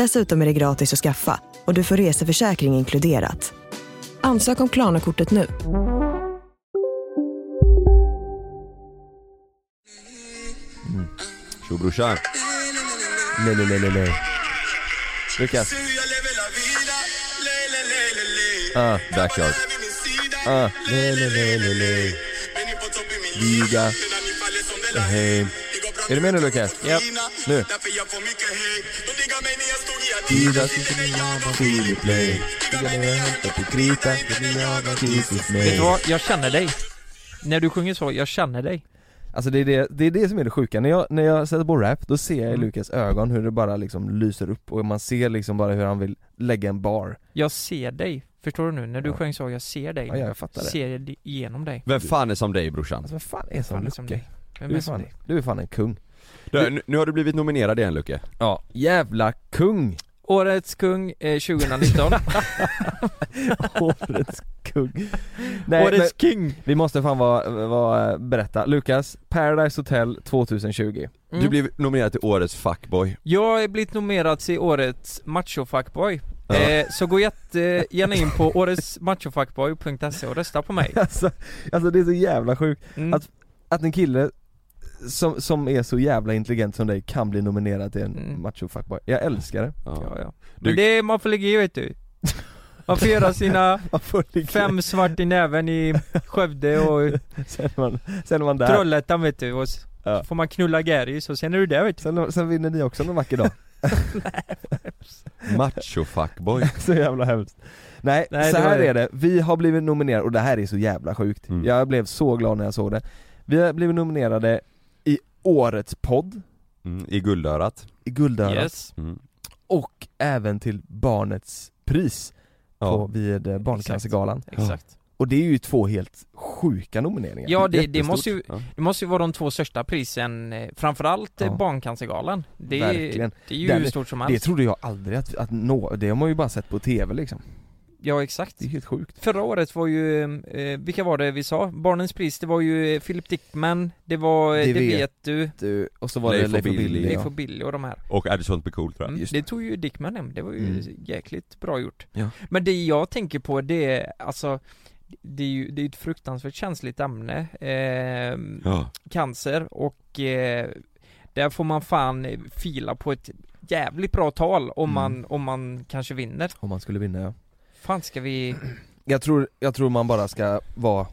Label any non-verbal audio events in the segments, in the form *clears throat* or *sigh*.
Dessutom är det gratis att skaffa och du får reseförsäkring inkluderat. Ansök om Klarna-kortet nu. Mm. Tjo brorsan. Nej nej nej nej nej Lukas Ah, Backyard. ah, nej nej nej nej nej Liga Hem är du med nu Lukas? Ja. Nu Vet du vad? Jag känner dig. När du sjunger så, jag känner dig. Alltså det är det, det är det som är det sjuka, när jag, när jag sätter på rap, då ser jag i Mm. Lukas ögon hur det bara liksom lyser upp och man ser liksom bara hur han vill lägga en bar Jag ser dig. Förstår du nu? När du Ja. sjöng så, jag ser dig. Ja, jag fattar det. Ser igenom dig. Vem fan är som dig brorsan? Alltså vad fan är som Fan är som dig. Vem Du är fan, du är fan en kung Du, nu, nu har du blivit nominerad igen Lucke. Ja, jävla kung! Årets kung eh, 2019. *laughs* Årets kung Nej Årets men king! vi måste fan vara, vara, berätta, Lukas, Paradise Hotel 2020 Mm. Du blev nominerad till årets fuckboy. Jag har blivit nominerad till årets machofuckboy. Ja. Eh, så gå jättegärna in på åretsmachofuckboy.se och rösta på mig. *laughs* alltså, alltså det är så jävla sjukt Mm. Att- att en kille som, som är så jävla intelligent som dig kan bli nominerad till en Mm. macho fuckboy Jag älskar det Ja, ja. Du- Men det är, man får ligga i vet du. Man får göra sina *laughs* fem svart i näven i Skövde och *laughs* sen, är man, sen är man där, Trollhättan vet du och s- Ja. så får man knulla Garys och sen är du där vet du. sen, sen vinner ni också någon vacker dag *laughs* Macho fuckboy. Så jävla hemskt Nej, Nej, så här det. är det, vi har blivit nominerade och det här är så jävla sjukt Mm. Jag blev så glad när jag såg det Vi har blivit nominerade Årets podd, Mm, I guldörat. i Guldörat Yes. Mm. och även till Barnets pris på, Ja. vid eh, Barncancergalan Exakt. Och det är ju två helt sjuka nomineringar Ja det, det måste ju, Ja. det måste ju vara de två största prisen, eh, framförallt eh, Ja. Barncancergalan. Det är, Verkligen. det är ju Det- hur stort som Det helst. trodde jag aldrig att, att nå, det har man ju bara sett på TV liksom Ja exakt. Det är helt sjukt Förra året var ju, eh, vilka var det vi sa? Barnens pris, det var ju eh, Philip Dickman, det var eh, Det Det, vet vet du, du, Och så var Leif det och Leif och Billy. Leif och Billy och de här. Och Addison Be Cool tror jag. Mm, Just det tog ju Dickman hem, det var ju Mm. jäkligt bra gjort. Ja. Men det jag tänker på det är, alltså det är ju det är ett fruktansvärt känsligt ämne, eh, Ja. cancer och eh, där får man fan fila på ett jävligt bra tal om Mm. man, om man kanske vinner. Om man skulle vinna ja Fan ska vi, Jag tror, jag tror man bara ska vara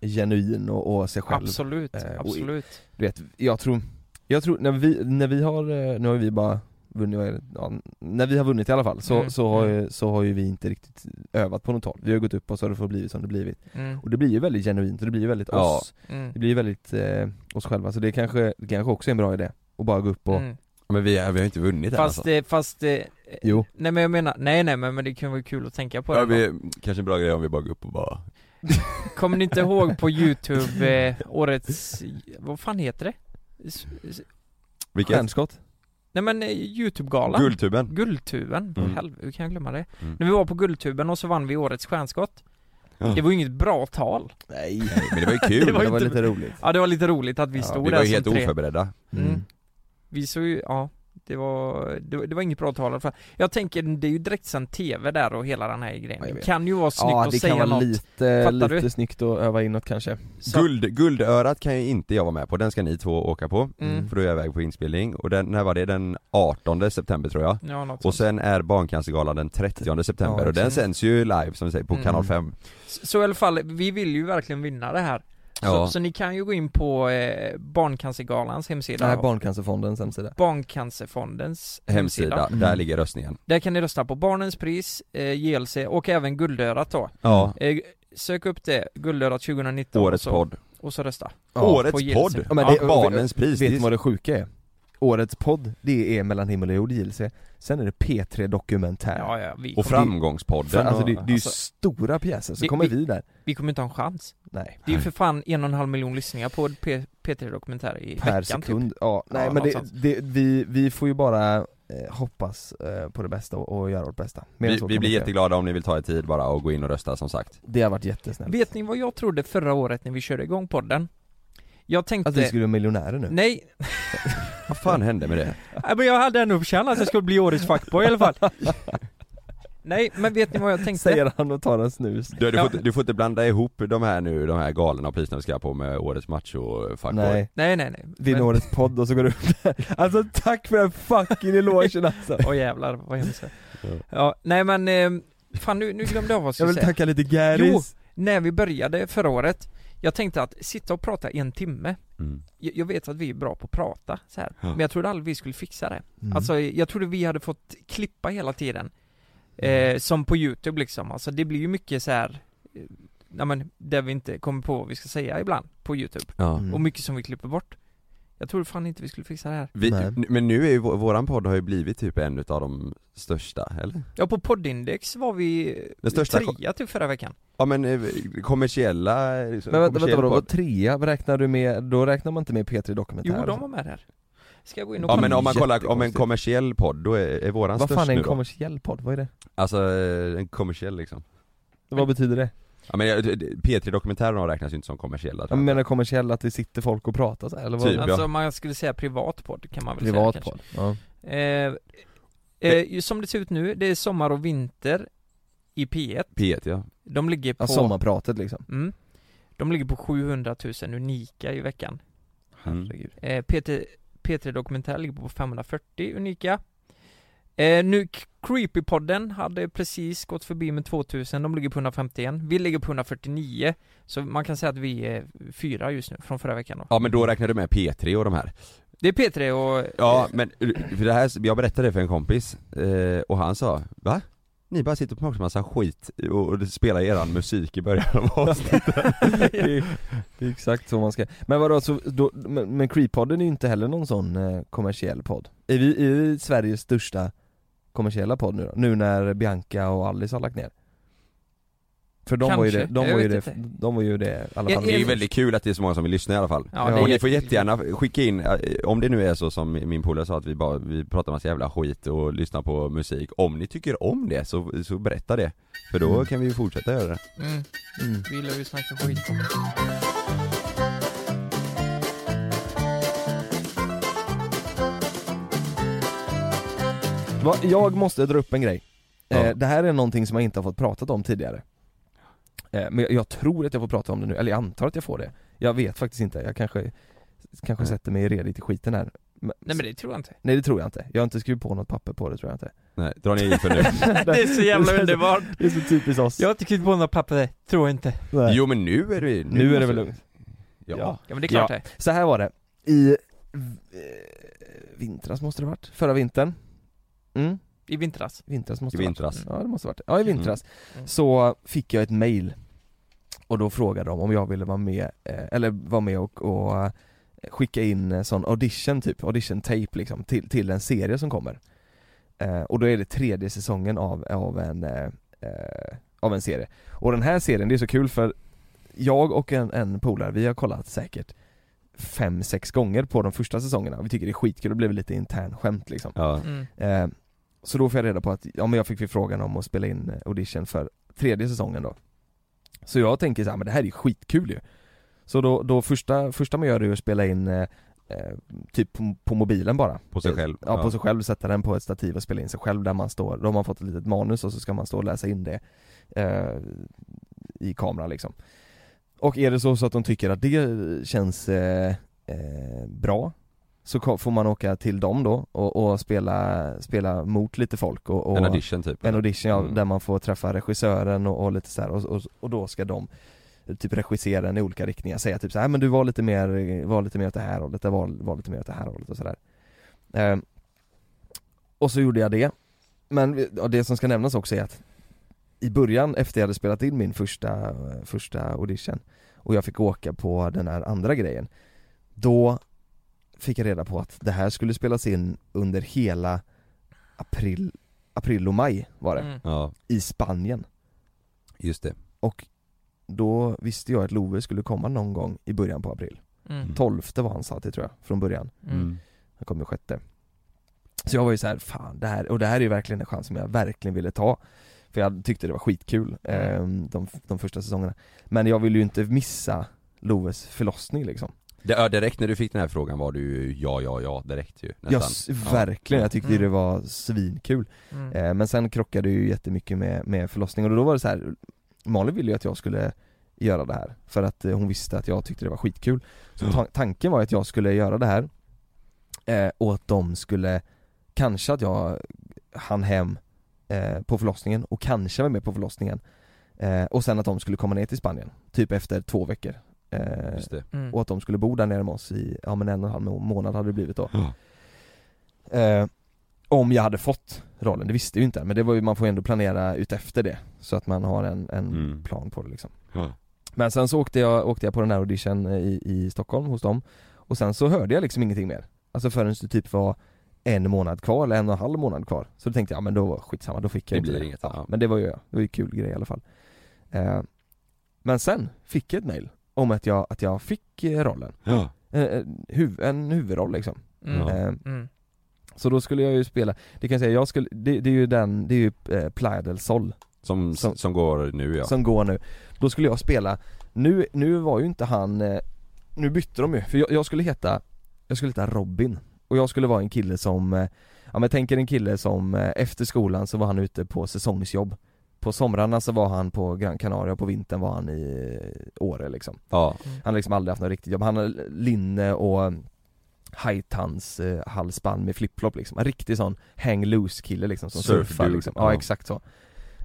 genuin och, och sig själv absolut, Eh, och- absolut. Du vet, jag tror, jag tror när vi, när vi har, eh, nu har vi bara vunnit, ja, när vi har vunnit i alla fall så, Mm, så, har, mm. ju- så har ju vi inte riktigt övat på något tal Vi har gått upp och så har det fått blivit som det blivit Mm, Och det blir ju väldigt genuint och det blir ju väldigt Ja. oss mm, Det blir ju väldigt eh, oss själva, så det kanske, det kanske också är en bra idé Att bara gå upp och, mm. Men vi, är- vi har inte vunnit än Fast, alltså. eh, fast, eh, jo nej men jag menar, nej nej men, men det kan vara kul att tänka på Ja, det vi, kanske en bra grej om vi bara går upp och bara Kommer ni inte ihåg på *laughs* youtube, eh, årets, vad fan heter det? S-? Stjärnskott Nej men eh, youtube-galan Guldtuben. Guldtuben, Mm. helvete hur kan jag glömma det? Mm. När vi var på Guldtuben och så vann vi årets stjärnskott Ja. Det var ju inget bra tal Nej, men det var ju *laughs* kul. Det var det var inte- lite roligt Ja det var lite roligt att vi Ja, stod vi där var ju som helt tre oförberedda. Mm. Vi såg ju, ja det var, det var, det var inget bra tal fall. Jag tänker, det är ju direktsänd TV där och hela den här grejen. Ja, Det kan ju vara snyggt Ja att det säga kan vara något. lite, Fattar lite du? snyggt att öva in något kanske Så- Guld, guldörat kan ju inte jag vara med på, den ska ni två åka på. Mm. För då är jag iväg på inspelning. Och den, när var det? Den 18 september tror jag. Ja, något Och sen är Barncancergalan den 30 september Ja, och den sänds ju live som vi säger på Mm. kanal 5 Så i alla fall, vi vill ju verkligen vinna det här. Ja. Så, så ni kan ju gå in på eh, Barncancergalans hemsida Nej, Barncancerfondens hemsida Barncancerfondens Hemsida, hemsida. där Mm. ligger röstningen. Där kan ni rösta på Barnens pris, eh, JLC och även Guldörat då. Ja. Eh, sök upp det, Guldörat 2019 Årets och så, podd. och så rösta. Ja. Årets podd! Ja, men Ja, det- barnens pris. Vet det ni vad det sjuka är? Årets podd, det är Mellan himmel och jord JLC Sen är det P3 Dokumentär Ja, ja, vi, Och Framgångspodden. För, alltså det, det är ju Alltså- stora pjäser, så Vi- kommer vi- vi där vi kommer inte ha en chans. Nej, Det är ju för fan en och en halv miljon lyssningar på P- P3 Dokumentär i per veckan sekund, typ. ja, nej Ja, men det, det, vi, vi får ju bara eh, hoppas eh, på det bästa och, och göra vårt bästa Mer Vi, vi blir jätteglada om ni vill ta er tid bara och gå in och rösta som sagt. Det har varit jättesnällt Vet ni vad jag trodde förra året när vi körde igång podden? Jag tänkte... Att vi skulle bli miljonärer nu? Nej, *laughs* Vad fan hände med det? Nej, men jag hade ändå känt att jag skulle bli årets fuckboy i alla fall Nej, men vet ni vad jag tänkte? Säger han och tar en snus Du, du, Ja. får, inte- du får inte blanda ihop de här nu, de här galorna och priserna vi ska på med årets macho fuckboy. Nej, Nej, nej, nej vinner Men- årets podd och så går du upp där Alltså tack för den fucking elogen alltså Åh jävlar, vad hemskt Ja. Ja, nej men, eh, fan nu, nu glömde jag vad jag Jag skulle vill säga tacka lite Gäris När vi började förra året Jag tänkte att sitta och prata en timme Mm. Jag, jag vet att vi är bra på att prata så här. Ja. men jag trodde aldrig vi skulle fixa det Mm. Alltså jag trodde vi hade fått klippa hela tiden Mm. eh, Som på youtube liksom, alltså det blir ju mycket så här. eh, Ja men, där vi inte kommer på vad vi ska säga ibland på youtube Ja. Mm. Och mycket som vi klipper bort Jag trodde fan inte vi skulle fixa det här Vi, Nej. men nu är ju vå- våran podd har ju blivit typ en utav de största, eller? Ja på poddindex var vi Den största trea till förra veckan Ja men eh, kommersiella, liksom, Men vänta, vänta kommersiell vadå, podd. vad trea, vad räknar du med, då räknar man inte med P3 Dokumentär? Jo, de var med där Ska jag gå in och Ja kolla? men om man kollar, om en Jättekonstigt. kommersiell podd, då är, är våran Vad störst fan är en då. kommersiell podd, vad är det? Alltså eh, en kommersiell liksom Vad betyder det? Ja men jag- P3 Dokumentärerna räknas ju inte som kommersiella Jag. menar kommersiell, att det sitter folk och pratar så här, eller vad? Typ, ja. Alltså man skulle säga privat podd kan man väl Privat säga podd, ja. kanske eh, eh, Som det ser ut nu, det är sommar och vinter I P1 P1 ja. De ligger på ja sommarpratet liksom. Mm, De ligger på 700 000 unika i veckan. Mm. Herregud. Eh, P3, P3 Dokumentär ligger på 540 unika eh, Nu Creepypodden hade precis gått förbi med 2000, de ligger på 151 Vi ligger på 149 Så man kan säga att vi är fyra just nu, från förra veckan då. Ja men då räknar du med P3 och de här. Det är P3 och Ja men, för det här, jag berättade det för en kompis, eh, och han sa Va? Ni bara sitter och pratar massa skit och, och spelar eran musik i början av avsnittet. *laughs* Det, är, det är exakt så man ska, men vadå, så, då, men, men Creep-podden är ju inte heller någon sån eh, kommersiell podd. Är vi, är vi Sveriges största kommersiella podd nu då? Nu när Bianca och Alice har lagt ner? För de var ju det, Kanske. de Jag var ju det, de var ju det i alla Är- fall Det är ju väldigt kul att det är så många som vill lyssna i alla fall Ja, Och ni får jätte- jättegärna skicka in, eh, om det nu är så som min polare sa att vi bara, vi pratar massa jävla skit och lyssnar på musik Om ni tycker om det så, så berätta det För då Mm. kan vi ju fortsätta göra det mm, mm. Vi gillar ju att snacka skit Va, Jag måste dra upp en grej. Ja. eh, Det här är någonting som jag inte har fått pratat om tidigare. Eh, Men jag, jag tror att jag får prata om det nu, eller jag antar att jag får det. Jag vet faktiskt inte, jag kanske Kanske sätter mig redigt i skiten här. Men, Nej men det tror jag inte. Nej det tror jag inte, jag har inte skrivit på något papper på det tror jag inte. Nej, dra ner i för nu? *laughs* Det är så jävla underbart. Det är så typiskt oss. Jag har inte skrivit på några papper, tror jag inte. Nej. Jo men nu är det Nu är det väl lugnt. Ja, Ja. Ja men det är klart Ja. det Så här var det, i eh, vintras måste det varit, förra vintern mm? I vintras. Vintras måste I det vintras. varit. Ja det måste varit. Ja i vintras. Mm. Så fick jag ett mail. Och då frågade de om jag ville vara med, eh, eller vara med och, och eh, skicka in sån audition typ, audition tape liksom till, till en serie som kommer. Eh, Och då är det tredje säsongen av, av en, av en serie. Och den här serien, det är så kul för jag och en, en polare, vi har kollat säkert fem, sex gånger på de första säsongerna, vi tycker det är skitkul, det blev lite intern skämt liksom. Ja, mm. Så då får jag reda på att, ja men jag fick förfrågan om att spela in eh, audition för tredje säsongen då. Så jag tänker så här, men det här är ju skitkul ju. Så då, då första, första man gör är att spela in eh, eh, typ på, på mobilen bara. På sig själv Ja, på sig själv, sätta den på ett stativ och spela in sig själv där man står, då har man fått ett litet manus och så ska man stå och läsa in det eh, i kameran liksom. Och är det så, så att de tycker att det känns eh, eh, bra så får man åka till dem då och, och spela, spela mot lite folk och, och En audition typ en audition ja, Mm. där man får träffa regissören och, och lite så här, och, och, då ska de typ regissera den i olika riktningar, säga typ så här, men du var lite mer, var lite mer åt det här hållet, det var, var lite mer åt det här hållet och sådär eh, Och så gjorde jag det. Men det som ska nämnas också är att i början efter jag hade spelat in min första, första audition och jag fick åka på den här andra grejen Då fick jag reda på att det här skulle spelas in under hela april, april och maj var det, Mm. Ja, i Spanien. Just det. Och då visste jag att Love skulle komma någon gång i början på april. Mm. 12 var han sa till tror jag, från början. Mm. Han kom den sjätte. Så jag var ju så här, fan det här, och det här är ju verkligen en chans som jag verkligen ville ta. För jag tyckte det var skitkul, eh, de, de första säsongerna. Men jag ville ju inte missa Loves förlossning liksom det, ja, direkt när du fick den här frågan var du ju ja, ja, ja direkt ju Ja, nästan s- verkligen, jag tyckte Mm. det var svinkul Mm. eh, Men sen krockade det ju jättemycket med, med förlossning och då var det så här. Malin ville ju att jag skulle göra det här För att eh, hon visste att jag tyckte det var skitkul Så ta- tanken var att jag skulle göra det här eh, Och att de skulle Kanske att jag hann hem eh, på förlossningen och kanske var med på förlossningen eh, Och sen att de skulle komma ner till Spanien Typ efter två veckor eh, Just det Mm. Och att de skulle bo där nere med oss i, ja men en och en halv må- månad hade det blivit då Ja. eh, Om jag hade fått rollen, det visste jag ju inte men det var ju, man får ju ändå planera ut efter det Så att man har en, en Mm. plan på det liksom Ja. Men sen så åkte jag, åkte jag på den här audition i, i Stockholm hos dem Och sen så hörde jag liksom ingenting mer Alltså förrän det typ var en månad kvar eller en och en halv månad kvar Så då tänkte jag, ja men då var skitsamma, då fick jag Det inte blir inget, ja, ja. Men det var ju, det var ju kul grej i alla fall eh, Men sen fick jag ett mail om att jag, att jag fick eh, rollen Ja. eh, eh, huv, En huvudroll liksom Mm. Ja. eh, Mm. Så då skulle jag ju spela, det kan jag säga, jag skulle, det, det är ju den, det är ju eh, Playa del Sol Som, Som- som, går nu ja som går nu Då skulle jag spela, nu, nu var ju inte han, eh, nu bytte de ju, för jag, jag skulle heta, jag skulle heta Robin Och jag skulle vara en kille som, eh, ja men tänk er en kille som eh, efter skolan så var han ute på säsongsjobb På somrarna så var han på Gran Canaria och på vintern var han i Åre liksom. Ja, Han har liksom aldrig haft något riktigt jobb, han har linne och hajtans eh, halsband med flipflop liksom, en riktig sån hang loose kille liksom som Surf surfar dude, liksom, ja, ja. exakt så.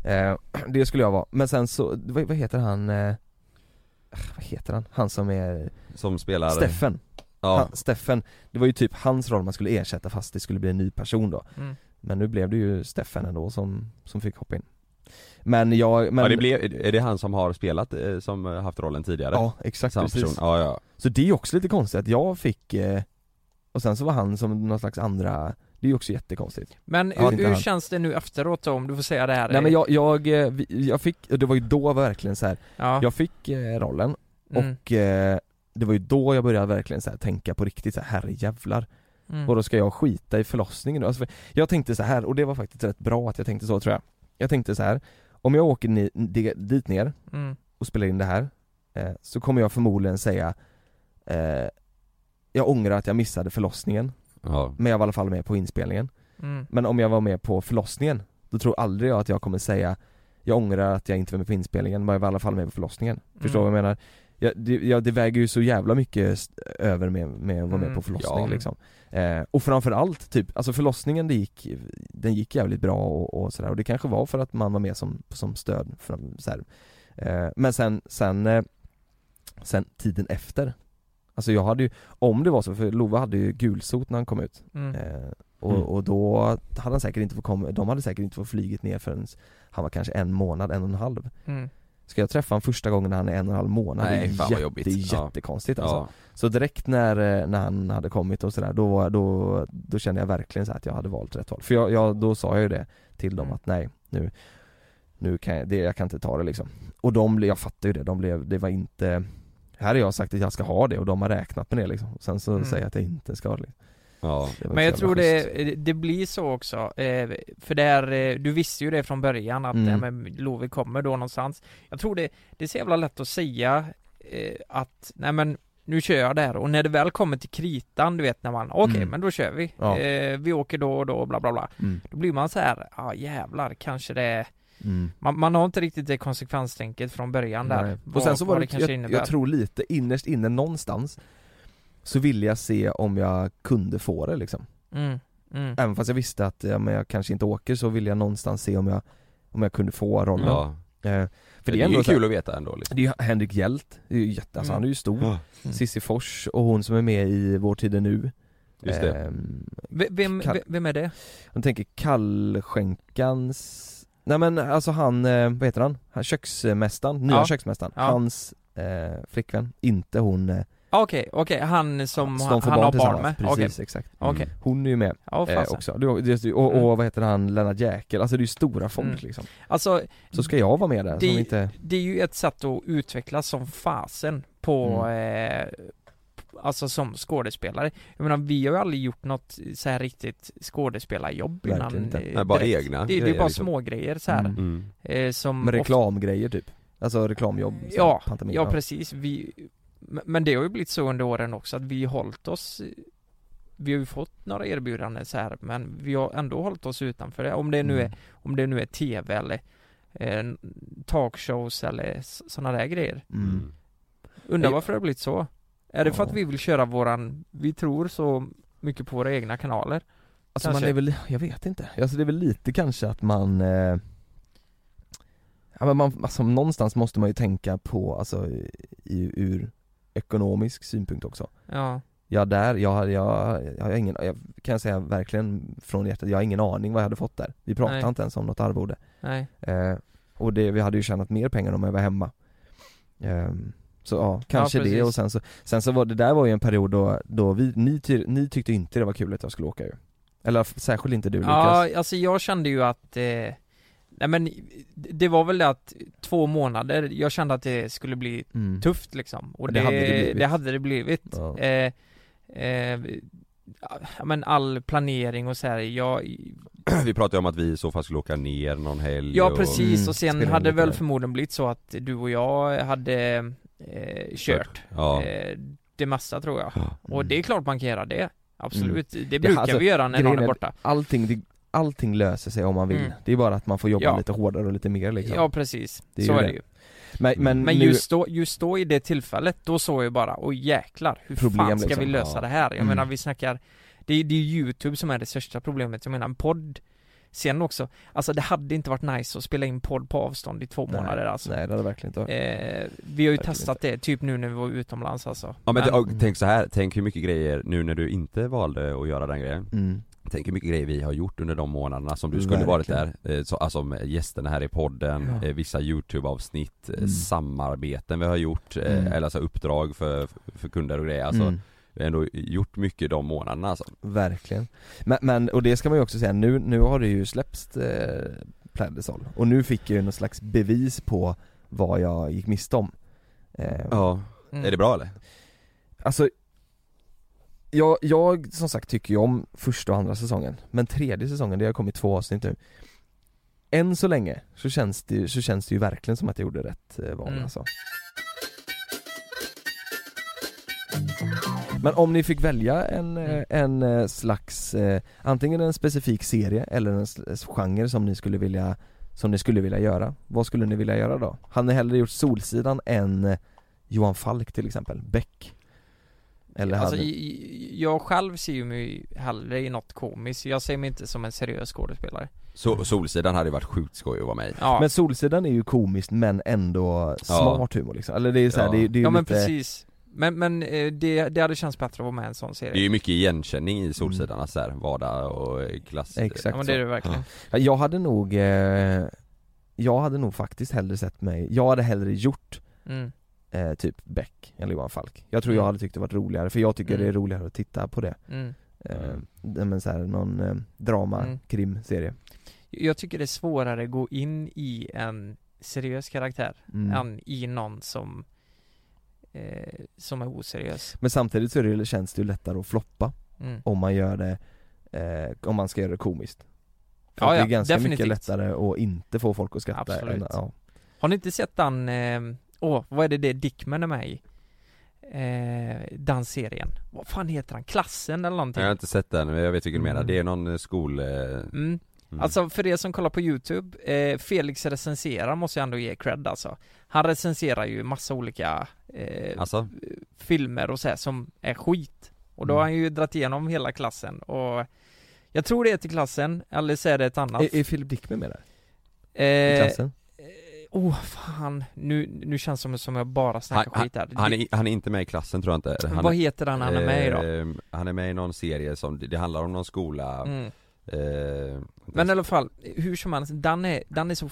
Eh, *clears throat* Det skulle jag vara, men sen så, vad, vad heter han, eh, vad heter han? Han som är, som spelar Steffen, Ja, han, Steffen, det var ju typ hans roll man skulle ersätta fast det skulle bli en ny person då. Mm. Men nu blev det ju Steffen ändå som, som fick hoppa in Men jag, men ja det blev, är det han som har spelat, eh, som eh, haft rollen tidigare? Ja, exakt Samma precis person, ja ja Så det är också lite konstigt att jag fick eh, Och sen så var han som någon slags andra Det är ju också jättekonstigt Men Ja, hur, hur han. känns det nu efteråt då, om du får säga det här? Nej men jag, jag, jag fick, och det var ju då verkligen så här. ja. jag fick rollen mm. och det var ju då jag började verkligen så här, tänka på riktigt så här, herrejävlar mm. Och då ska jag skita i förlossningen nu? Alltså, jag tänkte så här och det var faktiskt rätt bra att jag tänkte så tror jag Jag tänkte så här om jag åker ni, di- dit ner Mm. och spelar in det här eh, Så kommer jag förmodligen säga eh, Jag ångrar att jag missade förlossningen Ja, Men jag var i alla fall med på inspelningen Mm. Men om jag var med på förlossningen Då tror aldrig jag att jag kommer säga Jag ångrar att jag inte var med på inspelningen men jag var i alla fall med på förlossningen Förstår du Mm. vad jag menar? Ja, det, ja, det väger ju så jävla mycket över med, med att vara med Mm. på förlossningen Ja. liksom eh, Och framförallt typ, alltså förlossningen det gick, den gick jävligt bra och, och sådär och det kanske var för att man var med som, som stöd för, så här. Eh, Men sen, sen, eh, sen tiden efter Alltså jag hade ju, om det var så, för Love hade ju gulsot när han kom ut Mm. Eh, och, Mm. och då hade han säkert inte fått komma, de hade säkert inte fått flyget ner förrän han var kanske en månad, en och en halv Mm. Ska jag träffa honom första gången när han är en och en halv månad? Nej, det är, fan vad jätte, jobbigt. det är Ja. jättekonstigt alltså ja. Så direkt när, eh, när han hade kommit och sådär, då, då, då kände jag verkligen så att jag hade valt rätt val För jag, jag, då sa jag ju det till dem Mm. att nej, nu, nu kan jag, det, jag kan inte ta det liksom Och de, blev- jag fattar ju det, de blev, det var inte Här har jag sagt att jag ska ha det och de har räknat med det liksom och Sen så Mm. säger jag att jag inte ska ha det liksom. Ja. det Men jag tror det, det blir så också, eh, för där, eh, du visste ju det från början att Mm. mm. men Lovi kommer då någonstans Jag tror det, det är så jävla lätt att säga eh, att, nej men nu kör jag där och när det väl kommer till kritan, du vet när man, okej Mm. men då kör vi, Ja. eh, vi åker då och då bla bla bla Mm. Då blir man så här, ja jävlar kanske det Mm. man, man har inte riktigt det konsekvenstänket från början där Nej. Och sen så var vad det, kanske jag, innebär jag tror lite innerst inne någonstans Så ville jag se om jag kunde få det liksom mm. Mm. Även fast jag visste att ja, men jag kanske inte åker så ville jag någonstans se om jag Om jag kunde få rollen ja. Eh, för det det är ju ändå så här- kul att veta ändå liksom. Det är ju Henrik Hjält, det är ju jätte, alltså Mm. han är ju stor Ja, Cissi Fors och hon som är med i Vår tid är nu just det. V- Vem, Kall- ve- vem är det? Jag tänker Kallskänkans Nej men alltså han, eh, vad heter han? han köksmästaren, nya Ja. köksmästaren, Ja. hans eh, flickvän, inte hon eh, Okej, okej, han som som han, får han har barn med? Precis, Okej, exakt okej, Hon är ju med ja eh, också, och, och Mm. vad heter han, Lennart Jäkel, alltså det är ju stora folk Mm. liksom Alltså, Så ska jag vara med där, Det- som inte det är ju ett sätt att utvecklas som fasen på, Mm. eh, alltså som skådespelare. Jag menar vi har ju aldrig gjort något så här riktigt skådespelarjobb Verkligen innan. inte. eh, Nej, bara direkt. egna Det, det är bara liksom. små grejer så här. Mm. Mm. Eh, som reklamgrejer typ Alltså reklamjobb, Ja, ja precis. Vi, men- det har ju blivit så under åren också att vi har hållit oss vi har ju fått några erbjudanden så här men vi har ändå hållit oss utanför det. Om det nu är, Mm. om det nu är TV eller eh, talkshows eller sådana där grejer. Mm. Undrar varför det har blivit så? Är det för att vi vill köra våran, vi tror så mycket på våra egna kanaler? Alltså man Kanske. är väl, jag vet inte, alltså det är väl lite kanske att man eh, Ja men man, alltså någonstans måste man ju tänka på, alltså i, ur ekonomisk synpunkt också. Ja, Ja där, jag, har- jag, jag har ingen, jag kan säga verkligen från hjärtat, jag har ingen aning vad jag hade fått där. Vi pratade Nej. inte ens om något arvode. Nej. eh, Och det, vi hade ju tjänat mer pengar om jag var hemma. Ehm, Så ja, kanske det precis. och sen så, sen så var det där var ju en period då, då vi, ni, ty, ni tyckte inte det var kul att jag skulle åka ju. Eller särskilt inte du Lukas. Ja, alltså jag kände ju att eh, Nej men det var väl det att två månader, jag kände att det skulle bli Mm. tufft liksom och Det det, hade det blivit. det hade det blivit. Ja. Eh, eh, ja, men all planering och så här, jag, Vi pratade om att vi i så fall skulle åka ner någon helg Ja och... precis Mm, och sen hade det väl förmodligen blivit så att du och jag hade eh, kört Ja. eh, det mesta tror jag. Ja. Och det är klart man kan göra det. Absolut, det brukar Mm. alltså, vi göra när någon är- borta. Allting, det, allting löser sig om man vill Mm. Det är bara att man får jobba Ja. lite hårdare och lite mer liksom Ja precis, Det är så ju är det. det ju. Men, men, Men nu, just då, just då i det tillfället, då såg jag bara, oj jäklar, hur Problem, fan ska liksom. vi lösa Ja. det här? Jag Mm. menar vi snackar, det är, det är youtube som är det största problemet, jag menar en podd Sen också, alltså det hade inte varit nice att spela in podd på avstånd i två nej, månader alltså Nej det hade verkligen inte varit eh, Vi har ju Verkligen testat det, typ nu när vi var utomlands alltså Ja men Men- tänk så här, tänk hur mycket grejer, nu när du inte valde att göra den grejen mm. Tänk hur mycket grejer vi har gjort under de månaderna som du skulle varit där, Verkligen. eh, så, alltså med gästerna här i podden, Ja. eh, vissa YouTube-avsnitt, eh, Mm. samarbeten vi har gjort, Mm. eller alltså uppdrag för, för kunder och grejer, alltså mm. Vi har ändå gjort mycket de månaderna alltså. Verkligen men, men, och det ska man ju också säga, nu, nu har det ju släppts eh, Plädesol Och nu fick jag ju någon slags bevis på vad jag gick miste om eh, Ja, Mm. är det bra eller? Alltså jag, jag som sagt tycker ju om första och andra säsongen Men tredje säsongen, det har kommit två avsnitt nu Än så länge så känns det, så känns det ju verkligen som att jag gjorde rätt eh, val Mm. alltså Men om ni fick välja en, eh, Mm. en eh, slags, antingen en specifik serie eller en genre som ni skulle vilja Som ni skulle vilja göra, vad skulle ni vilja göra då? Hade ni hellre gjort Solsidan än Johan Falk till exempel, Beck? Eller Alltså hade... jag själv ser ju mig hellre i något komiskt, jag ser mig inte som en seriös skådespelare. Så, Solsidan hade ju varit sjukt skoj att vara med. Ja, Men Solsidan är ju komiskt men ändå smart humor liksom, eller det är så här, Ja. det, är- det är ju ja men lite... precis. Men, men eh, det, det hade känts bättre att vara med i en sån serie. Det är ju mycket igenkänning i Solsidan, alltså här, vardag och eh, klass Exakt. Ja men det är det verkligen. Ja, Jag hade nog, eh, jag hade nog faktiskt hellre sett mig, jag hade hellre gjort mm. Eh, typ Beck eller Johan Falk Jag tror Mm. jag hade tyckt det varit roligare, för jag tycker Mm. det är roligare att titta på det Mm. eh, Mm. Men så här, någon eh, drama, Mm. krimserie Jag tycker det är svårare att gå in i en seriös karaktär mm. än i någon som eh, som är oseriös Men samtidigt så är det, känns det ju lättare att floppa mm. om man gör det, eh, om man ska göra det komiskt För Ja, ja, det är ganska mycket definitivt. lättare att inte få folk att skratta Absolut. än, ja. Har ni inte sett den, eh, åh, vad är det det Dickman är med i? Eh, den serien, vad fan heter han? Klassen eller någonting? Jag har inte sett den, men jag vet vilken du menar. Mm. Det är någon eh, skol... eh, Mm. mm. Alltså för er som kollar på youtube, eh, Felix recenserar måste jag ändå ge cred alltså Han recenserar ju massa olika eh, Alltså? filmer och så här som är skit Och då Mm. har han ju dragit igenom hela klassen och Jag tror det är till klassen, eller så är det ett annat Är, är Philip Dickman med där? I eh, klassen? Oh fan, nu, nu känns det som, som jag bara snackar Han, skit här. han, han, är, han är inte med i klassen tror jag inte han, Vad heter han han är med i då? eh, Han är med i någon serie som, det handlar om någon skola Mm. eh, Men i alla fall, hur som helst, den är, den är så,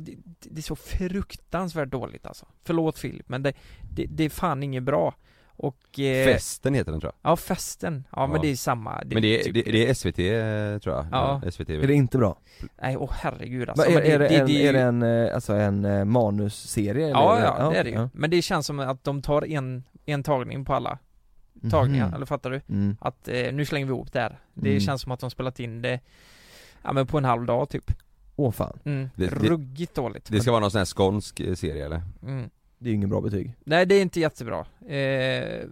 det, det är så fruktansvärt dåligt alltså. Förlåt Filip, men det, det, det är fan inget bra. Och... Eh, Festen heter den tror jag Ja, festen. Ja, men Ja. det är samma. Men det är, typ- det, det är SVT eh, tror jag, Ja. SVT Är det inte bra? Nej, åh herregud alltså. Va, är, Men är, det en, ju- är det en, alltså en eh, manusserie? Ja, eller? ja, det är det ju. ja. Men det känns som att de tar en, en tagning på alla tagningar, Mhm. eller fattar du? Mm. Att eh, nu slänger vi ihop det här. Det Mm. känns som att de spelat in det, ja men på en halv dag typ. Åh fan, Mm. Det- det- Ruggigt dåligt. Det ska vara någon sån här skånsk eh, serie eller? Mm. Det är ju ingen bra betyg Nej det är inte jättebra. Eh,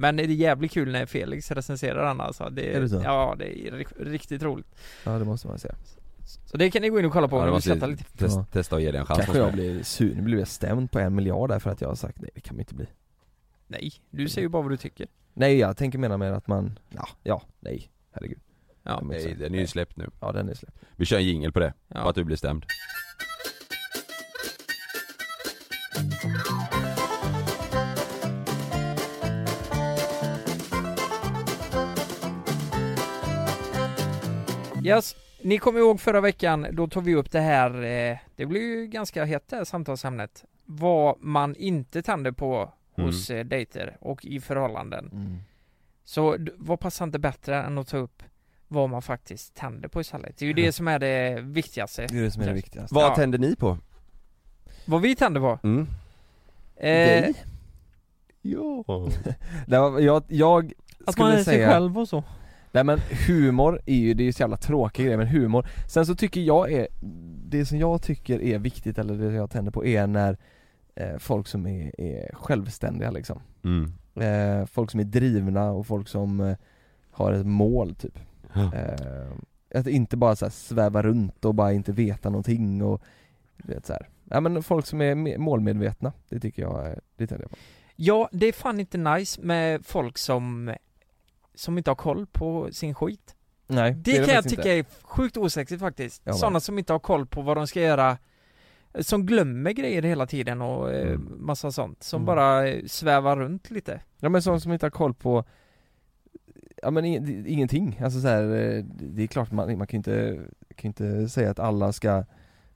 men det är jävligt kul när Felix recenserar den alltså. Det, Är det så? Ja, det är ri- riktigt roligt. Ja det måste man säga Så det kan ni gå in och kolla på Ja, om ni vill sätta lite. test, Ja. testa och ge det en chans Kanske jag blir sur, nu blir jag stämd på en miljard där för att jag har sagt nej det kan man inte bli Nej, du säger ju bara vad du tycker. Nej jag tänker mena med att man, ja, ja, nej, herregud Ja, Nej den är ju släppt nu Ja den är släppt Vi kör en jingle på det, på ja. att du blir stämd Yes. Ni kommer ihåg förra veckan, då tog vi upp det här, eh, det blev ju ganska hett det här samtalsämnet. Vad man inte tänder på hos eh, dejter och i förhållanden. mm. Så vad passar inte bättre än att ta upp vad man faktiskt tänder på istället? Det är ju det som är det viktigaste. Det är det som är det viktigaste Vad Ja. tänder ni på? Vad vi tänder på? Mm. Eh, Ja *laughs* men jag, jag att skulle man är sig säga, själv och så. nej men humor är ju, det är ju så jävla tråkig grej men humor Sen så tycker jag är, det som jag tycker är viktigt eller det jag tänder på är när eh, folk som är, är självständiga liksom mm. eh, Folk som är drivna och folk som eh, har ett mål typ Ja. eh, Att inte bara så här sväva runt och bara inte veta någonting och du vet så här. Ja men folk som är me- målmedvetna, det tycker jag, är- det tänder jag på Ja, det är fan inte nice med folk som som inte har koll på sin skit. Nej Det, kan jag faktiskt tycka inte. är sjukt osexigt faktiskt. Ja. Sådana som inte har koll på vad de ska göra som glömmer grejer hela tiden och eh, Mm. massa sånt. Som Mm. bara eh, svävar runt lite. Ja men sådana som inte har koll på Ja men det- ingenting, alltså så här, eh, det är klart man, man kan ju inte, kan inte säga att alla ska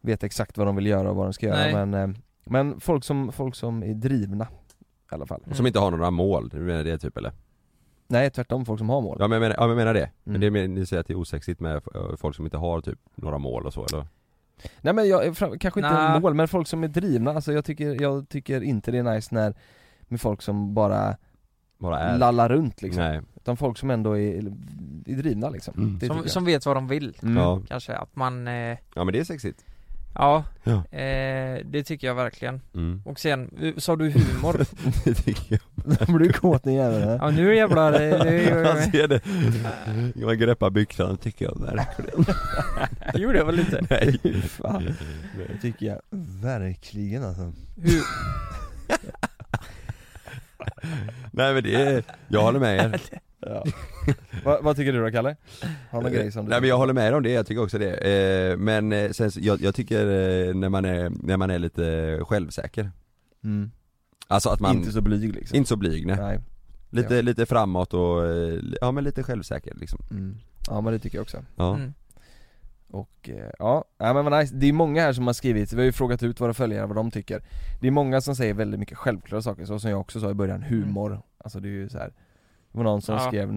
veta exakt vad de vill göra och vad de ska göra men eh, Men folk som, folk som är drivna i alla fall Mm. Som inte har några mål, du menar det typ eller? Nej tvärtom, folk som har mål Ja men jag menar, ja, men jag menar det, men Mm. det mer- ni säger att det är osexigt med eh, folk som inte har typ några mål och så eller? Nej men jag, fram- kanske inte Nä. mål, men folk som är drivna, alltså jag tycker, jag tycker inte det är nice när Med folk som bara Bara är? lallar runt liksom, Nej, utan folk som ändå är, är drivna liksom Mm. Som, som vet vad de vill. Mm. Kanske att man, eh, ja men det är sexigt ja, Ja. Eh, det tycker jag verkligen. mm. Och sen, eh, sa du humor? *laughs* det tycker jag Då blir du kåt din jävel ja nu jävlar, det gör Man jag ser det, man greppar byxan tycker jag verkligen Det *laughs* gjorde jag väl inte? *laughs* Nej Fan. Det tycker jag verkligen alltså Hur, Nej men det är, jag håller med er ja. Vad, vad tycker du då Kalle? Har någon grej som du Nej men jag håller med om det, jag tycker också det. Eh, men eh, sen, jag, jag tycker eh, när man är, när man är lite självsäker mm. Alltså att man, Inte så blyg liksom inte så blyg nej. Nej Lite, Ja. lite framåt och, eh, ja men lite självsäker liksom mm. Ja men det tycker jag också Ja, mm. Och eh, ja, ja men vad nice. det är många här som har skrivit, vi har ju frågat ut våra följare vad de tycker Det är många som säger väldigt mycket självklara saker, så som jag också sa i början, humor Alltså det är ju så här. Det var någon som Ja. skrev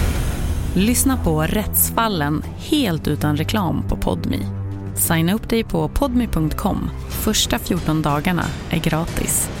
Lyssna på Rättsfallen helt utan reklam på Podmi. Signa upp dig på podmi.com. Första 14 dagarna är gratis.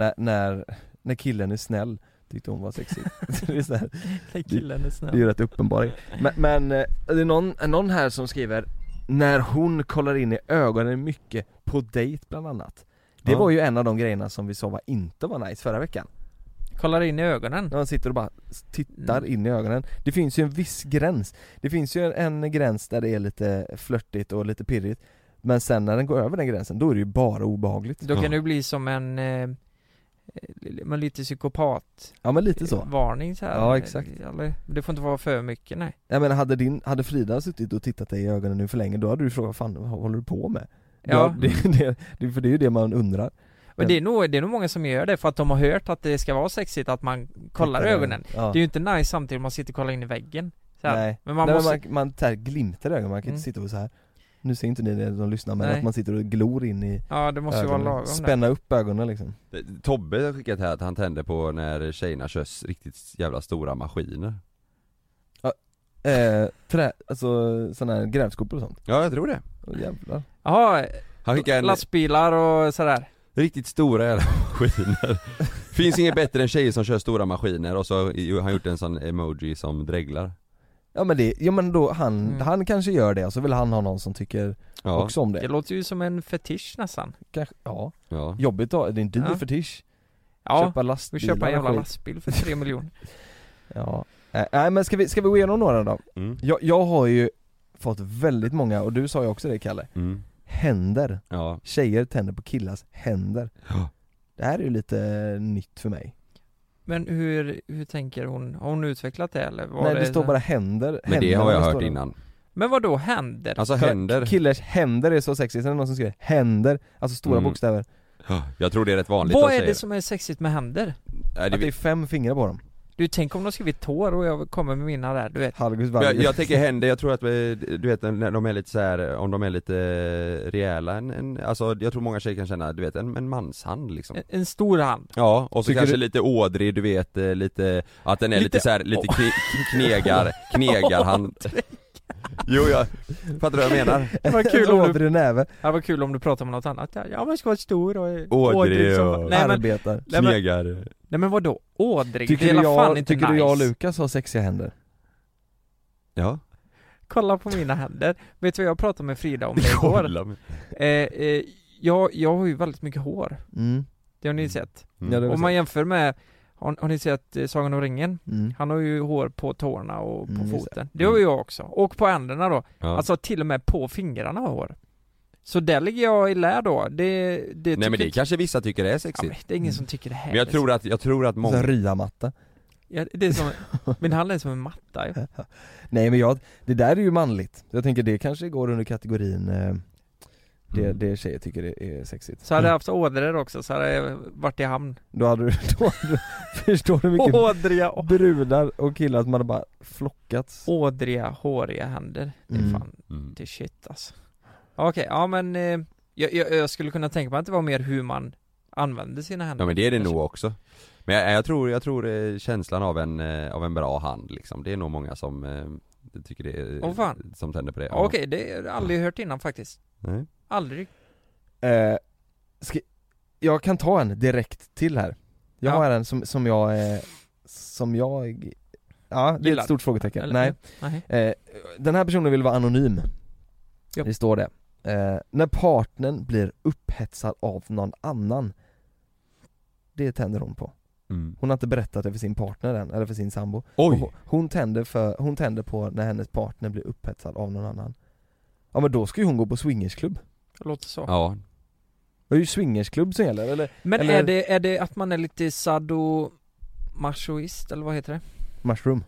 När, när, när killen är snäll tyckte hon var sexig. *laughs* Det, är så här, killen är snäll. det är rätt uppenbart. Men, men eh, det är någon, någon här som skriver När hon kollar in i ögonen mycket på dejt bland annat? Det Ja. var ju en av de grejerna som vi sa var inte var nice förra veckan. Kollar in i ögonen. När man sitter och bara tittar Mm. in i ögonen. Det finns ju en viss gräns. Det finns ju en, gräns där det är lite flörtigt och lite pirrigt. Men sen när den går över den gränsen, då är det ju bara obehagligt. Då kan det bli som en, eh, men lite psykopat Ja men lite så Varning så här. Ja, exakt. Eller, det får inte vara för mycket nej Jag menar hade din, hade Frida suttit och tittat dig i ögonen nu för länge, då hade du frågat vad fan vad håller du på med? Ja. det, *laughs* det, det, för det är ju det man undrar Men det är, nog, det är nog många som gör det för att de har hört att det ska vara sexigt att man kollar i Tittar i ögonen ja. Det är ju inte nice samtidigt om man sitter och kollar in i väggen så här. Nej, Men man Nej, måste, man, man tar glimtar i ögonen, man kan Mm. inte sitta och så här. Nu ser inte ni det som lyssnar men Nej. att man sitter och glor in i Ja det måste ju vara lagom där. Spänna upp ögonen liksom. Tobbe har skickat här att han tänder på när tjejerna kör s- riktigt jävla stora maskiner. Eh, trä, alltså sådana här grävskopor och sånt. Ja jag tror det. Åh, jävlar. Jaha, Han skickar en lastbilar och sådär. riktigt stora jävla maskiner. *laughs* Finns inget bättre än tjejer som kör stora maskiner och så har han gjort en sån emoji som dreglar Ja men det, ja men då han, Mm. han kanske gör det och så vill han ha någon som tycker Ja. också om det Det låter ju som en fetisch nästan Kanske, ja Ja Jobbigt då, det är en dyr Ja. fetisch Ja, Köpa vi lastbilar köper en jävla lastbil för tre miljoner *laughs* Ja, nej men ska vi, ska vi gå igenom några då? Mm. Jag, jag har ju fått väldigt många, och du sa ju också det Kalle Mm. Händer Ja Tjejer tänder på killars händer Ja. Det här är ju lite nytt för mig Men hur, hur tänker hon? Har hon utvecklat det eller? Var Nej det står bara händer, Men det händer, har jag hört det? innan Men vad då händer? Alltså händer Killers händer är så sexigt, sen är det någon som skriver händer, alltså stora Mm. bokstäver Jag tror det är rätt vanligt Vad är tjejer. det som är sexigt med händer? Nej, Att det är det, fem fingrar på dem Du tänk om de skrivit tår och jag kommer med mina där, du vet. Jag, jag tänker händer, jag tror att vi- du vet när de är lite så här, om de är lite rejäla, en, en, alltså jag tror många tjejer kan känna, du vet en, en manshand liksom. En, en stor hand. Ja, och så Tycker kanske du- lite ådrig, du vet, eh, lite, att den är lite, Lite- så här, lite kne, knegar, knegarhand Jo jag, fattar du vad jag menar? *laughs* Det var kul om du, näve, det var kul om du pratade om något annat ja, man ska vara stor och Ådrig som- och- nej, men, arbetar nej, men, nej men vadå? Ådrig? Tycker det är du la fan jag, inte tycker nice du jag och Lukas har sexiga händer? Ja, Kolla på mina händer Vet du vad jag pratade med Frida om det *laughs* igår? Eh, eh, jag, jag har ju väldigt mycket hår Mm. Det har ni sett Mm. Ja, har Om man jämför med Har, har ni sett eh, Sagan om ringen? Mm. Han har ju hår på tårna och på Mm, foten. Det har ju jag också, och på händerna då. Ja. Alltså till och med på fingrarna har hår. Så där ligger jag i lä då, det, det Nej men det kanske vissa tycker är ja, sexigt men Det är ingen som tycker det här Men jag är tror att, jag tror att Så många ryamatta Ja, det är som, min hand är som en matta ju. *laughs* Nej men jag, det där är ju manligt. Jag tänker det kanske går under kategorin eh, det, Mm. det tjejer tycker det är sexigt. Så hade jag haft ådror också, så hade jag varit i hamn. Då hade du, *laughs* då hade du förstår du mycket Ådriga, brudar och killar som hade bara flockats? Ådriga, håriga händer. Det är Mm. fan, mm. det är shit alltså. Okej, ja men eh, jag, jag, jag skulle kunna tänka mig att det var mer hur man använder sina händer. Ja men det är det nog också. Men jag, jag tror, jag tror eh, känslan av en, eh, av en bra hand liksom, det är nog många som eh, tycker det är, Åh, fan. som tänder på det. Ja, Okej, det har jag aldrig hört innan faktiskt. Nej. Aldrig. Eh, ska, Jag kan ta en direkt till här. Jag Ja. har en som, som jag, eh, som jag Ja, det är Gillar. ett stort frågetecken, Eller- nej. Nej. Eh, Den här personen vill vara anonym. Japp. Det står det. Eh, När partnern blir upphetsad av någon annan Det tänder hon på. Mm. Hon har inte berättat det för sin partner än, eller för sin sambo. Oj. Hon, tänder för, hon tänder på när hennes partner blir upphetsad av någon annan. Ja men då ska ju hon gå på swingersklubb Det låter så. Ja. Det är ju swingersklubb som gäller eller? Men eller är, det, är det att man är lite sadomasoist, eller vad heter det? Mushroom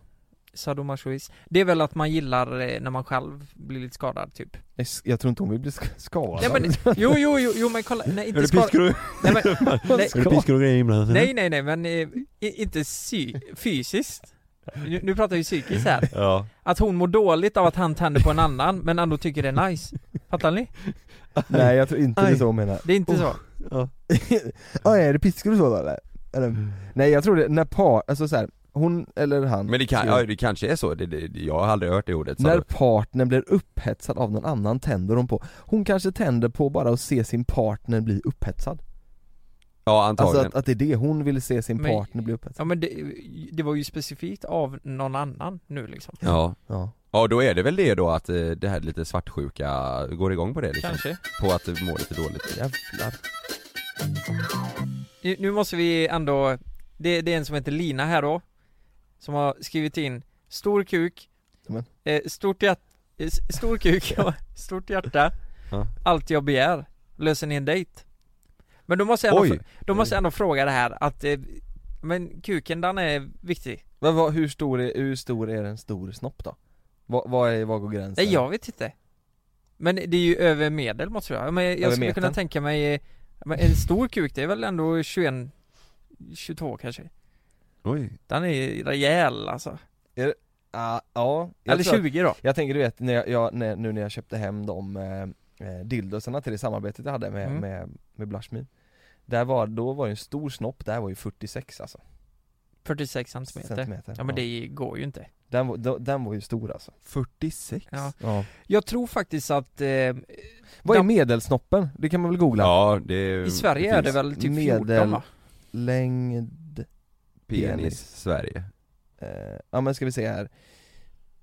Sadomasoist. Det är väl att man gillar eh, när man själv blir lite skadad typ? Jag, jag tror inte hon vill bli sk- skadad Nej men, jo jo jo, jo men kolla, nej Är inte det skadad piskor och... Nej men, nej, *laughs* Är det piskor och grejer inblandat? eller? nej nej nej men eh, inte sy- fysiskt nu, nu pratar vi psykiskt här Ja. Att hon mår dåligt av att han tänder på en annan men ändå tycker det är nice Fattar ni? Nej jag tror inte det är så hon menar. Det är inte så? Ja. *laughs* Ja är det piskor och så då eller? eller? Nej jag tror det, när par, alltså så här, hon eller han Men det, kan, ja, det kanske är så, det, det, jag har aldrig hört det ordet. När partnern blir upphetsad av någon annan tänder hon på. Hon kanske tänder på bara att se sin partner bli upphetsad. Ja Alltså antagligen att, att det är det, hon vill se sin Men- partner bli upphetsad. Ja men det, det var ju specifikt av någon annan nu liksom. Ja. Ja Ja då är det väl det då att eh, det här lite svartsjuka går igång på det liksom Kanske På att målet är dåligt Jävlar Nu, nu måste vi ändå det, det är en som heter Lina här då Som har skrivit in Stor kuk Men. eh, Stort hjärta Stor kuk, stort hjärta Ja. Allt jag begär Löser ni en dejt? Men då måste jag ändå, Oj. fr- då måste jag ändå fråga det här att eh, Men kuken den är viktig Men vad, hur, stor är, hur stor är en stor snopp då? Vad, vad, är, vad går gränsen? Nej jag vet inte. Men det är ju över medel måste jag Men jag Över skulle kunna tänka mig men En stor kuk det är väl ändå 21 22 kanske. Oj. Den är rejäl alltså. Ah, ja, jag Eller tror att- 20 då. Jag tänker du vet, när jag, jag, när, nu när jag köpte hem de eh, eh, dildosarna till det samarbetet jag hade med, Mm. med, med Blushme Där var, då var det en stor snopp, där var ju 46 alltså. 46 centimeter, Centimeter, Ja men ja. det går ju inte Den, var- den var ju stor alltså 46? Ja. Ja. Jag tror faktiskt att eh, Vad är de- medelsnoppen? Det kan man väl googla? Ja det I Sverige är det väl typ 14 va? Medellängd Penis Sverige eh, Ja men ska vi se här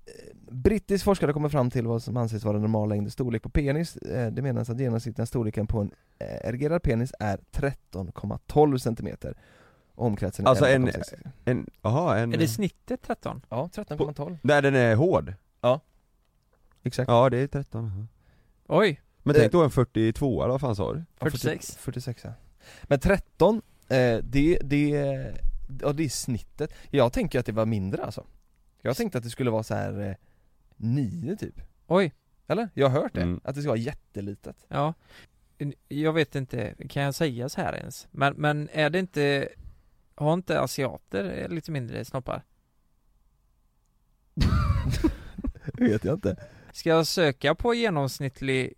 Eh, Brittisk forskare kommer fram till vad som anses vara normal längd och storlek på penis Eh, Det menas att genomsnittliga storleken på en eh, erigerad penis är 13,12 cm Omkretsen är Alltså en, 11,6. en, jaha en Är det snittet 13? Ja, 13,12 Där den är hård? Exakt Ja det är 13 Oj, Men Det- tänk då en 42 eller vad fan sa du? Ja, 46 46 ja. Men 13, eh, det, det, ja, det är snittet Jag tänker att det var mindre alltså Jag tänkte att det skulle vara så här eh, 9 typ Oj, Eller? Jag har hört det, Mm. att det ska vara jättelitet ja Jag vet inte, kan jag säga så här ens? Men, men är det inte Har inte asiater lite mindre snoppar? Det vet jag inte Ska jag söka på genomsnittlig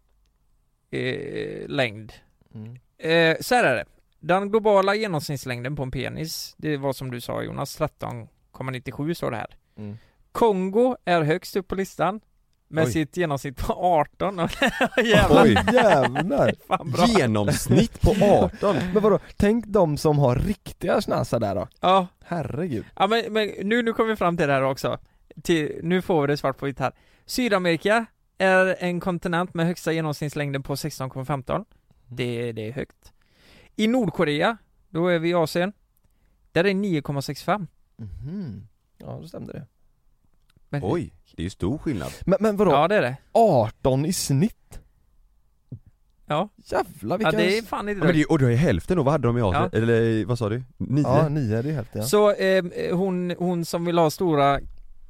eh, längd? mm. Eh, så här är det Den globala genomsnittslängden på en penis Det var som du sa Jonas, 13,97 står det här Mm. Kongo är högst upp på listan Med Oj. sitt genomsnitt på 18 *laughs* Jävlar, Oj. *laughs* Jävlar! fan bra Genomsnitt på 18! *laughs* Men vadå, tänk de som har riktiga snasar där då? Ja, Herregud ja men, men nu, nu kommer vi fram till det här också till, Nu får vi det svart på vitt här Sydamerika är en kontinent med högsta genomsnittslängden på 16,15 det, det är högt I Nordkorea, då är vi i Asien Där är 9,65 Mhm. Ja, då stämde det men, Oj, det är ju stor skillnad Men, men vadå, Ja det är det 18 i snitt? Ja, Jävlar ja vilka det är fan inte ja, men det, det är- Och då är hälften då, vad hade de i Asien? Ja. Eller vad sa du? Nio? Ja, 9 det är hälften ja. Så eh, hon, hon som vill ha stora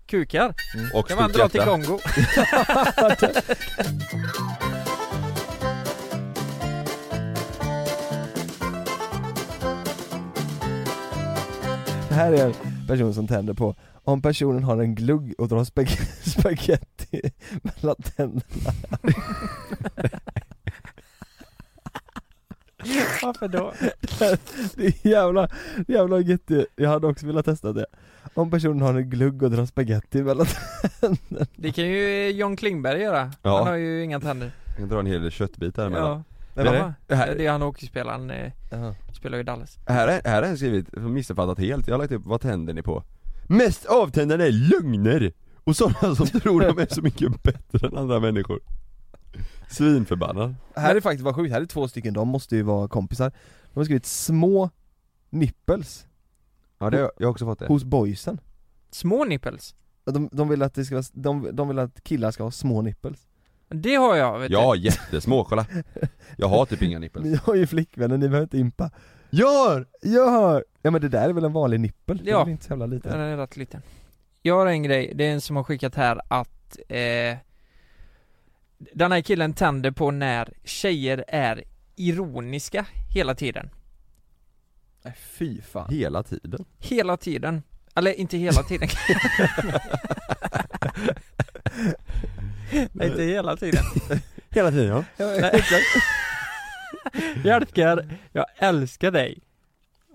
kukar och kan man stort dra till hjärta. Kongo *laughs* Det här är en person som tänder på om personen har en glugg och drar spag- *laughs* spaghetti mellan tänderna *laughs* Varför då? *laughs* Det är jävla, jävla gött Jag hade också velat testa det Om personen har en glugg och drar spaghetti mellan tänderna Det kan ju John Klingberg göra, Ja. han har ju inga tänder Jag kan dra en hel köttbit där emellan. Ja, Jaha, det? här- det är han hockeyspelaren, eh, Jaha. spelar ju i Dallas Här är, här är en skrivit, missuppfattat helt, jag har lagt upp, vad tänder ni på? Mest avtändande är lögner! Och sådana som *laughs* tror de är så mycket bättre än andra människor. Svinförbannad. Här är faktiskt vad sjukt, här är två stycken, de måste ju vara kompisar. De har skrivit små nipples. Ja det, jag har också fått det. Hos boysen. Små nipples? de, de vill att det ska vara, de, de vill att killar ska ha små nipples. Det har jag vet Ja, jättesmå, kolla. Jag har typ inga nipples. *laughs* Ni har ju flickvänner, ni behöver inte impa Gör! Gör! Ja men det där är väl en vanlig nippel? Det är Ja. väl inte så jävla liten? Den är rätt liten Jag har en grej, det är en som har skickat här att eh, Den här killen tänder på när tjejer är ironiska hela tiden Nej fy fan Hela tiden. Hela tiden Eller inte hela tiden *laughs* Nej, inte hela tiden Hela tiden ja. Nej. *laughs* Hjälpkar, jag älskar dig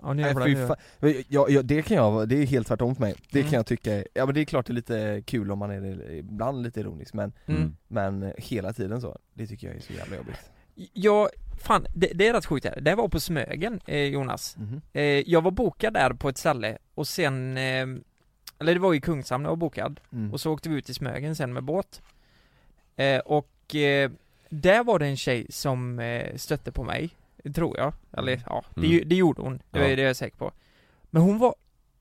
Ja, nu Nej jävlar, fy nu- fan, Men jag, jag, det kan jag, det är helt tvärtom för mig Det Mm. kan jag tycka, ja men det är klart det är lite kul om man är ibland lite ironisk men Mm. Men hela tiden så, det tycker jag är så jävla jobbigt Jag, fan, det, det är rätt sjukt här. Det var på Smögen, eh, Jonas. Mhm. Eh, jag var bokad där på ett ställe och sen, eh, eller det var i Kungshamn jag var bokad. Mm. Och så åkte vi ut till Smögen sen med båt. Eh, och eh, där var det en tjej som eh, stötte på mig, tror jag. Eller ja, det, Mm. det gjorde hon. Det, Ja. det är jag säker på. Men hon var,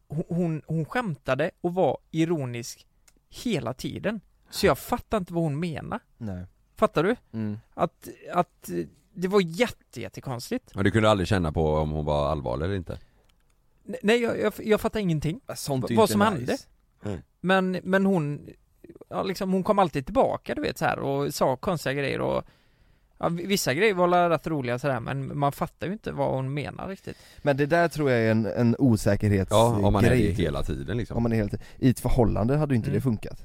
hon, hon, hon skämtade och var ironisk hela tiden. Så jag fattar inte vad hon menar. Nej Fattar du? mm. Att, att det var jätte, jättekonstigt. Men du kunde aldrig känna på om hon var allvarlig eller inte? Nej, jag, jag, jag fattar ingenting. Sånt är vad som nice. hände. Mm. Men, men hon, ja liksom hon kom alltid tillbaka du vet så här och sa konstiga grejer och ja, vissa grejer var rätt roliga sådär men man fattar ju inte vad hon menar riktigt. Men det där tror jag är en, en osäkerhetsgrej Ja, om man är det hela tiden liksom. Om man är helt, i ett förhållande hade ju inte Mm. det funkat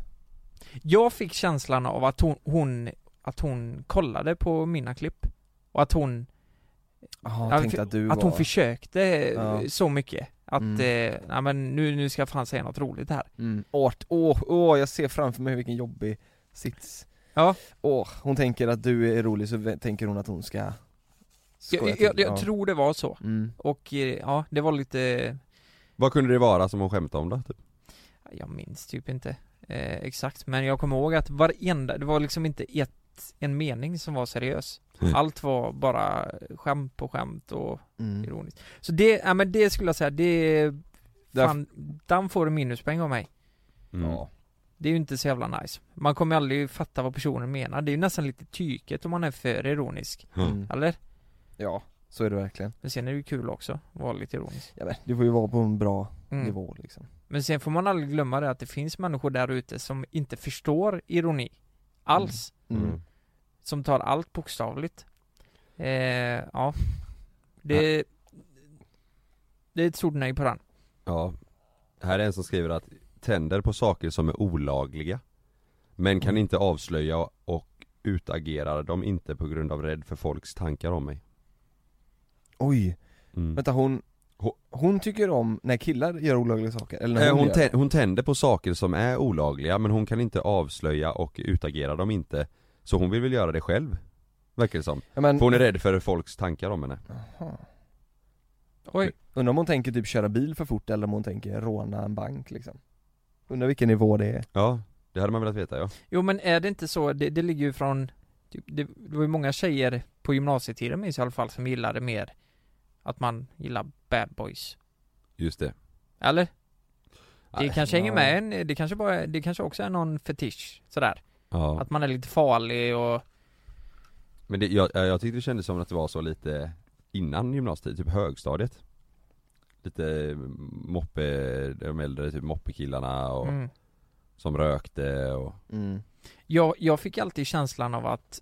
Jag fick känslan av att hon, hon att hon kollade på mina klipp och att hon för- att du att hon var- försökte Ja. så mycket att, Mm. eh, nej men nu, nu ska jag fan säga något roligt här. Mm. Åh, åh, åh, jag ser framför mig vilken jobbig sits Ja. Åh, hon tänker att du är rolig så tänker hon att hon ska Jag, jag, jag Ja. tror det var så. Mm. Och eh, ja, det var lite Vad kunde det vara som hon skämtade om då? Typ? Jag minns typ inte eh, exakt, men jag kommer ihåg att varenda, det var liksom inte ett, en mening som var seriös Mm. Allt var bara skämt på skämt och Mm. ironiskt Så det, ja men det skulle jag säga, det, fan, den får en minuspoäng av mig Mm. Ja. Det är ju inte så jävla nice Man kommer aldrig fatta vad personen menar, det är ju nästan lite tyket om man är för ironisk Mm. Eller? Ja, så är det verkligen Men sen är det ju kul också, att vara lite ironisk ja, men, Det får ju vara på en bra Mm. nivå liksom Men sen får man aldrig glömma det att det finns människor där ute som inte förstår ironi Alls Mm. Mm. Som tar allt bokstavligt. Eh, Ja. Det Det är ett stort nej på den. Ja. Här är en som skriver att tänder på saker som är olagliga Men kan inte avslöja och utagerar dem inte på grund av rädd för folks tankar om mig. Oj, mm. vänta hon Hon- tycker om när killar gör olagliga saker, eller när Eh, hon, hon, gör? hon tänder på saker som är olagliga men hon kan inte avslöja och utagera dem inte Så hon vill väl göra det själv Verkar det som. ja, men, För hon är rädd för folks tankar om henne. Jaha. Oj. Undrar om hon tänker typ köra bil för fort eller om hon tänker råna en bank liksom. Undrar vilken nivå det är. Ja, det hade man velat veta ja. Jo men är det inte så, det, det ligger ju från typ, det, det var ju många tjejer på gymnasietiden minns jag i alla fall som gillade mer Att man gillar bad boys. Just det. Eller? Det Nej, kanske hänger ja. med en, det kanske bara, det kanske också är någon fetisch sådär Ja, Att man är lite farlig och men det, jag, jag tyckte det kändes som att det var så lite innan gymnasietid, typ högstadiet Lite moppe, de äldre typ moppekillarna och mm. som rökte och mm. jag, jag fick alltid känslan av att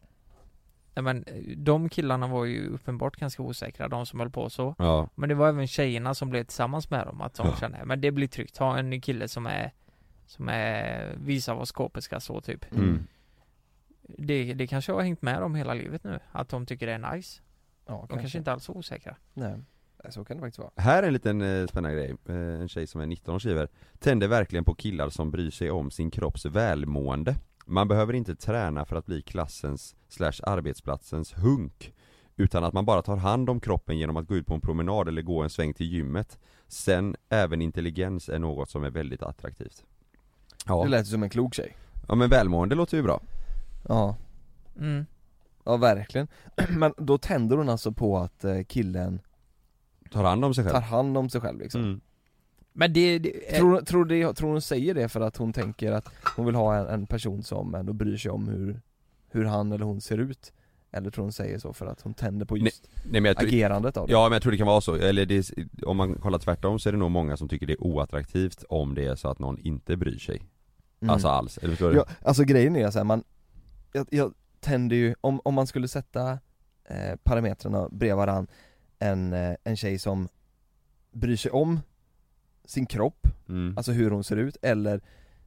ja, men, de killarna var ju uppenbart ganska osäkra, de som höll på så Ja, Men det var även tjejerna som blev tillsammans med dem, att de Ja. kände, men det blir tryggt, ha en kille som är Som är, visar vad skåpet ska stå typ. Mm. det, det kanske har hängt med dem hela livet nu, att de tycker det är nice. Ja, De kanske inte alls är osäkra. Nej, så kan det faktiskt vara. Här är en liten eh, spännande grej, eh, en tjej som är 19 och skriver. Tänder verkligen på killar som bryr sig om sin kropps välmående? Man behöver inte träna för att bli klassens slash arbetsplatsens hunk Utan att man bara tar hand om kroppen genom att gå ut på en promenad eller gå en sväng till gymmet. Sen även intelligens är något som är väldigt attraktivt Ja, Det lät som en klok tjej. Ja men välmående låter ju bra. Ja, mm. ja verkligen. *clears throat* Men då tänder hon alltså på att eh, killen Tar hand om sig tar själv hand om sig själv liksom. Mm. Men det, det är, Tror, tror, det, tror hon säger det för att hon tänker att hon vill ha en, en person som ändå bryr sig om hur, hur han eller hon ser ut? Eller tror hon säger så för att hon tänder på just Nej jag tror, agerandet av det? Ja men jag tror det kan vara så, eller det, om man kollar tvärtom så är det nog många som tycker det är oattraktivt om det är så att någon inte bryr sig Mm. Alltså alls, eller förstår du? Ja, alltså grejen är så här, man, jag, jag tänder ju, om, om man skulle sätta eh, parametrarna bredvid varann, en, eh, en tjej som bryr sig om sin kropp, Mm. alltså hur hon ser ut, eller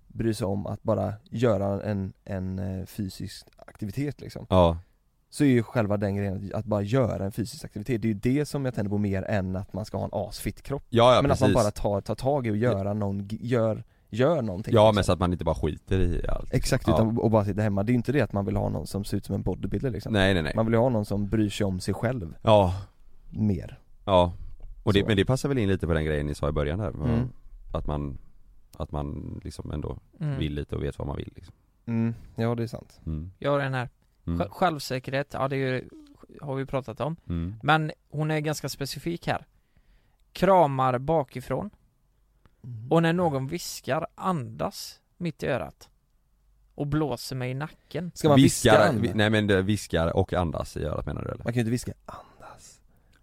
bryr sig om att bara göra en, en eh, fysisk aktivitet liksom Ja, Så är ju själva den grejen, att- bara göra en fysisk aktivitet, det är ju det som jag tänder på mer än att man ska ha en asfit kropp ja, ja Men precis att man bara tar, tar tag i och göra någon, gör, gör någonting Ja liksom. men så att man inte bara skiter i allt Exakt, Ja. utan och bara sitta hemma. Det är ju inte det att man vill ha någon som ser ut som en bodybuilder liksom Nej nej nej Man vill ju ha någon som bryr sig om sig själv Ja, mer ja och det, Så. men det passar väl in lite på den grejen ni sa i början där Mm. Att man, att man liksom ändå mm. vill lite och vet vad man vill liksom. mm, Ja det är sant mm. Jag har den här. Mm. Sj- Självsäkerhet, ja det är ju, har vi pratat om. Mm. Men hon är ganska specifik här. Kramar bakifrån. Och när någon viskar, andas mitt i örat. Och blåser mig i nacken. Ska man viska Viskar, an? vi, nej men det viskar och andas i örat menar du eller? Man kan ju inte viska andas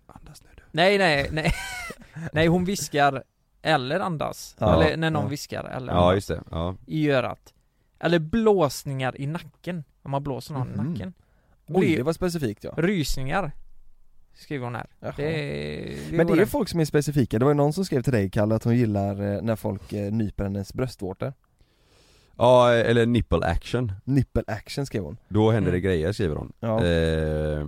Andas nu du Nej nej nej. *laughs* nej hon viskar eller andas. Ja, eller när någon ja. viskar eller Ja andas. just det, ja I örat. Eller blåsningar i nacken. Om man blåser någon Mhm. i nacken. Oj det var specifikt ja Rysningar. Skriver hon här. Det, det Men det är folk som är specifika, det var ju någon som skrev till dig Kalle att hon gillar eh, när folk eh, nyper hennes bröstvårtor Ja eller nipple action Nipple action skrev hon Då händer det Mm. grejer skriver hon Ja. eh,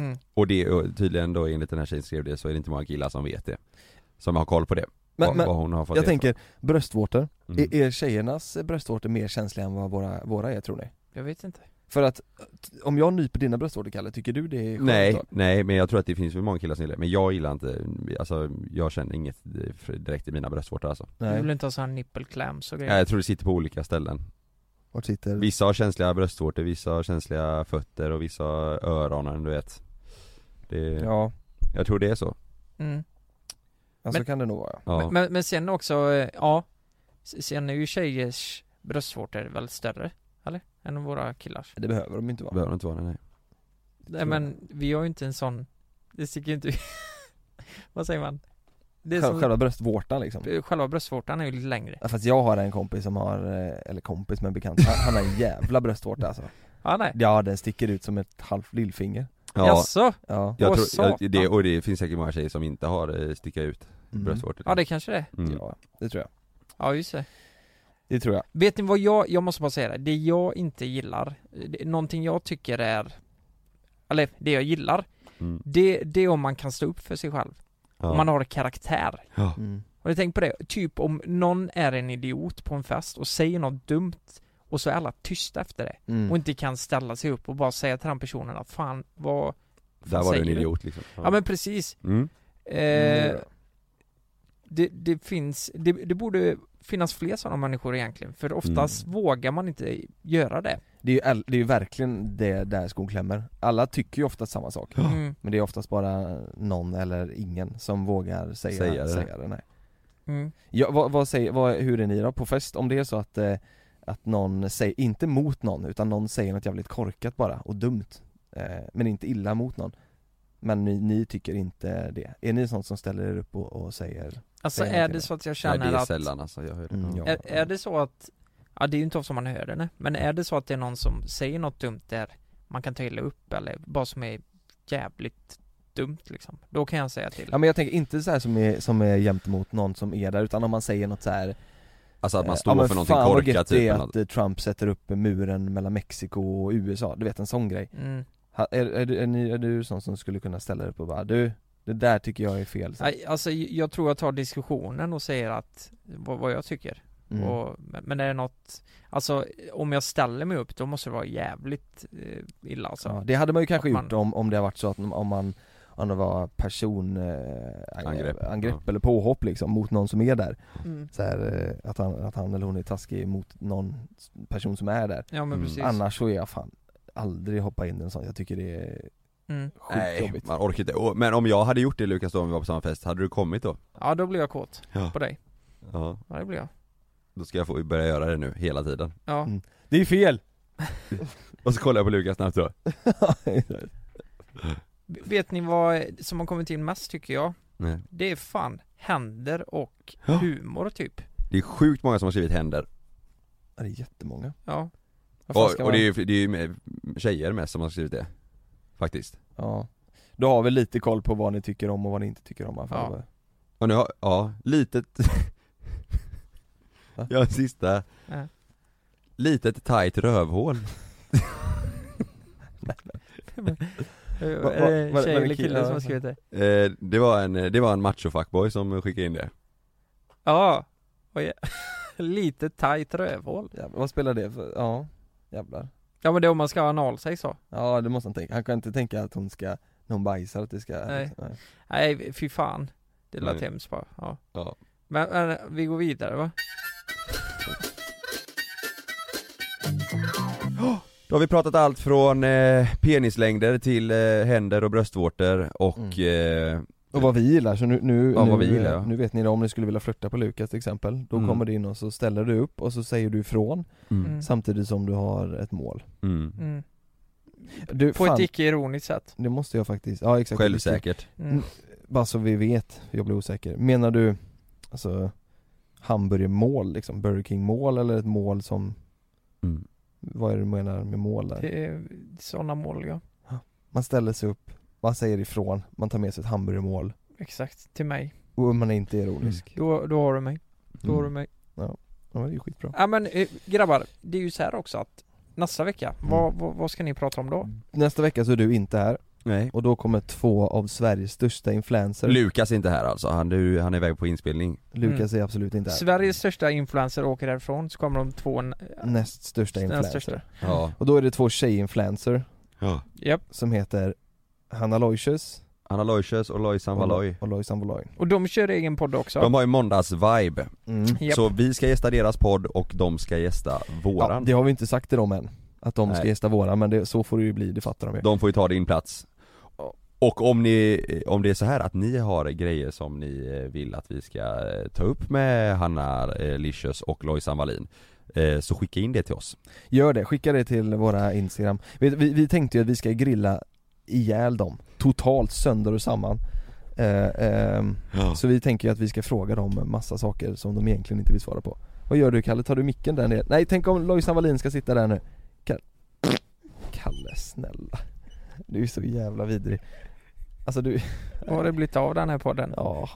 Mm. Och det, och tydligen då enligt den här tjejen skrev det så är det inte många killar som vet det Som har koll på det Men, vad, men vad hon har fått jag det tänker, bröstvårtor, Mm. är, är tjejernas bröstvårtor mer känsliga än vad våra, våra är tror ni? Jag vet inte. För att, om jag nyper dina bröstvårtor Kalle, tycker du det är skönt Nej, då? nej men jag tror att det finns väl många killar som gillar det, men jag gillar inte, alltså jag känner inget direkt i mina bröstvårtor alltså Du Nej, vill inte ha sån här nipple clams och Nej, grejer? Jag tror det sitter på olika ställen vart sitter Vissa har känsliga bröstvårtor, vissa har känsliga fötter och vissa har öronen du vet det, Ja, Jag tror det är så Mm. ja så Men- kan det nog vara ja. Men, men, sen också, eh, ja Sen är ju tjejers bröstvårtor väldigt större? Än våra killars Det behöver de inte vara. Behöver inte vara nej. Nej men vi har ju inte en sån Det sticker ju inte *laughs* Vad säger man? Det är Själva, som, själva bröstvårtan liksom. Själva bröstvårtan är ju lite längre. Ja, Fast jag har en kompis som har, eh, eller kompis men bekant, han, han har en jävla bröstvårta alltså. Ja nej. Ja den sticker ut som ett halvt lillfinger. Ja, Jaså? Ja, jag Åh, tror, jag, det, och det finns säkert många tjejer som inte har eh, sticka ut Mm. bröstvårtor. Ja det kanske det är. mm. ja det tror jag. Ja just det Det tror jag Vet ni vad jag, jag måste bara säga det, det jag inte gillar, det, någonting jag tycker är Eller det jag gillar, Mm. det, det är om man kan stå upp för sig själv Ja. Om man har karaktär ja. mm. Har du tänkt på det? Typ om någon är en idiot på en fest och säger något dumt och så är alla tysta efter det Mm. och inte kan ställa sig upp och bara säga till den personen att fan, vad Där var du en idiot liksom Ja men precis mm. eh, Mm. det, det finns, det, det borde finnas fler sådana människor egentligen för oftast Mm. vågar man inte göra det Det är ju, all- det är ju verkligen det där skon klämmer Alla tycker ju ofta samma sak mm. Men det är oftast bara någon eller ingen som vågar säga, Säga säga det. det, nej. Mm. Ja, vad, vad säger, vad, hur är ni då på fest? Om det är så att, eh, att någon säger, inte mot någon, utan någon säger något jävligt korkat bara och dumt eh, Men inte illa mot någon Men ni, ni tycker inte det? Är ni sånt som ställer er upp och, och säger Alltså Säg är det så att jag Nej känner det är att sällan alltså, jag hör det Mm, ja. är, är det så att Ja det är ju inte ofta man hör det nej. Men är det så att det är någon som säger något dumt där man kan ta illa upp eller bara som är jävligt dumt liksom Då kan jag säga till Ja men jag tänker inte så här som är, som är jämt emot någon som är där utan om man säger något så här Alltså att man eh, står ja, för någonting fan vad korkat gött typ det är att något. Trump sätter upp muren mellan Mexiko och USA, du vet en sån grej mm. Ha, är, är, du- är, ni, är du sån som skulle kunna ställa dig upp och bara du, det där tycker jag är fel så. Alltså jag tror jag tar diskussionen och säger att vad, vad jag tycker Mm. och, men är det något Alltså om jag ställer mig upp då måste det vara jävligt eh, illa alltså ja, det hade man ju kanske man- gjort om, om det har varit så att om man om det var person, eh, Angrepp. angrepp eller påhopp liksom mot någon som är där Mm. så här, eh, att, han, att han eller hon är taskig mot någon person som är där Ja men Mm. precis Annars så är jag fan aldrig hoppa in i en sån, jag tycker det är mm. sjukt Nej, jobbigt man orkar inte. Men om jag hade gjort det Lukas då om vi var på samma fest, hade du kommit då? Ja då blir jag kåt Ja. på dig Ja, Ja det blir jag. då ska jag få börja göra det nu hela tiden Ja. Mm. Det är fel! *laughs* Och så kollar jag på Lukas snabbt då *laughs* Vet ni vad som har kommit in mest tycker jag? Nej. Det är fan händer och humor typ. Det är sjukt många som har skrivit händer Ja, det är jättemånga. Ja. Och, och det är ju, det är ju med- tjejer mest som har skrivit det Faktiskt Ja. Du har väl lite koll på vad ni tycker om och vad ni inte tycker om i alla fall? Ja. Och nu har, ja, litet *laughs* Va? Ja, sista Ja. Litet tight rövhål *laughs* Är Va- det tjej eller kill- kille som har skrivit det? eh, Det var en, det var en macho-fuckboy som skickade in det Ja. Oj. *laughs* Lite tight rövhål. Jävlar, vad spelar det för, ja, jävlar Ja men det är om man ska ha analsex så. Ja det måste han tänka, han kan inte tänka att hon ska, när hon bajsar att det ska Nej. nej. Nej fy fan. Det lät Nej. hemskt bara. Ja. Ja Men, men vi går vidare va? Då har vi pratat allt från eh, penislängder till eh, händer och bröstvårtor och eh, Och vad vi gillar, så nu, nu, Ja, nu, vad vi gillar, ja. nu vet ni det, om ni skulle vilja flirta på Lukas till exempel Då Mm. kommer du in och så ställer du upp och så säger du ifrån mm, Mm. Samtidigt som du har ett mål mm. Mm. du, På fan, ett icke-ironiskt sätt. Det måste jag faktiskt, ja exakt Självsäkert Mm. Bara så vi vet, jag blir osäker Menar du, alltså Hamburgermål liksom, Burger King mål eller ett mål som mm. Vad är det du menar med mål där? Det är sådana mål ja. Man ställer sig upp, man säger ifrån, man tar med sig ett hamburgermål. Exakt, till mig. och man är inte ironisk. Då, då har du mig. Då har du mig. Ja, det är ju skitbra. Ja men eh, grabbar, det är ju så här också att nästa vecka, vad, vad, vad ska ni prata om då? Nästa vecka så är du inte här. Nej. Och då kommer två av Sveriges största influencers Lukas är inte här alltså, han, du, han är iväg på inspelning. Lukas är absolut inte här. Sveriges största influencer åker härifrån, så kommer de två... Näst största Näst influencer. Största. Ja. Och då är det två tjej-influencer Ja. Japp. som heter Hanna Loisius. Anna Loisius och Lojsan Valoy och Lojsan Valoy Och de kör egen podd också. De har ju måndags-vibe. Mm. Japp. Så vi ska gästa deras podd och de ska gästa Ja, våran det har vi inte sagt till dem än Att de ska Nej. gästa våran, men det, så får det ju bli, det fattar de ju. De får ju ta din plats. Och om ni, om det är så här att ni har grejer som ni eh, vill att vi ska eh, ta upp med Hanna eh, Licious och Lojsan Wallin Så skicka in det till oss. Gör det, skicka det till våra Instagram. Vi, vi, vi tänkte ju att vi ska grilla ihjäl dem, totalt sönder och samman eh, ehm, Ja. Så vi tänker att vi ska fråga dem massa saker som de egentligen inte vill svara på Vad gör du Kalle? Tar du micken där nere? Nej, tänk om Lojsan Wallin ska sitta där nu Kalle, Kalle snälla Du är så jävla vidrig Alltså du, Vad har det blivit av den här podden? ja,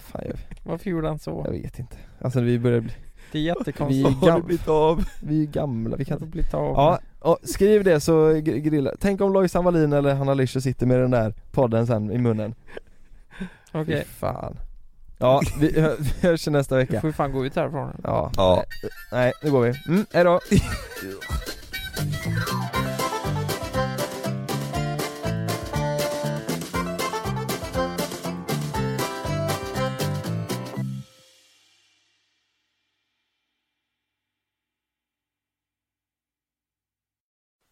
fan jag, Varför gjorde han så? jag vet inte Alltså vi börjar bli, Det är vi jättekonstigt. är, gam, blivit av? vi är gamla, vi kan inte blivit av? Ja, och skriv det så gr- grilla. Tänk om Lojsan Wallin eller Hanna Lyscher sitter med den där podden sen i munnen Okej, Fy fan Ja, vi, hö- *laughs* vi hörs nästa du vecka får ju fan gå ut härifrån. Ja, Ja. nej nu går vi. Mm, hejdå! *laughs*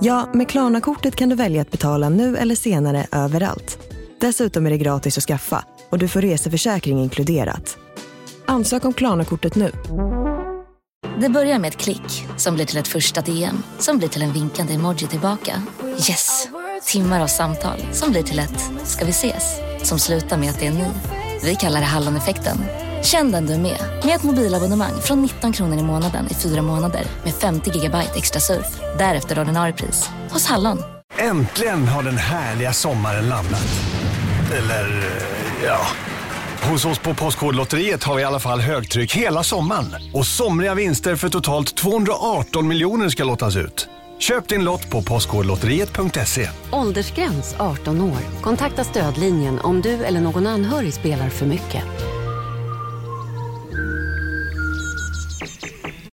Ja, med Klarna-kortet kan du välja att betala nu eller senare överallt. Dessutom är det gratis att skaffa och du får reseförsäkring inkluderat. Ansök om Klarna-kortet nu. Det börjar med ett klick som blir till ett första DM som blir till en vinkande emoji tillbaka. Yes! Timmar av samtal som blir till ett “ska vi ses?” som slutar med att det är ni. Vi kallar det Halloneffekten. Känn den du med, med ett mobilabonnemang från 19 kronor i månaden i fyra månader med 50 gigabyte extra surf. Därefter ordinarie pris, hos Hallon. Äntligen har den härliga sommaren landat. Eller, eh, ja. Hos oss på Postkodlotteriet har vi i alla fall högtryck hela sommaren. Och somriga vinster för totalt 218 miljoner ska lottas ut. Köp din lott på postkodlotteriet.se. Åldersgräns 18 år. Kontakta stödlinjen om du eller någon anhörig spelar för mycket.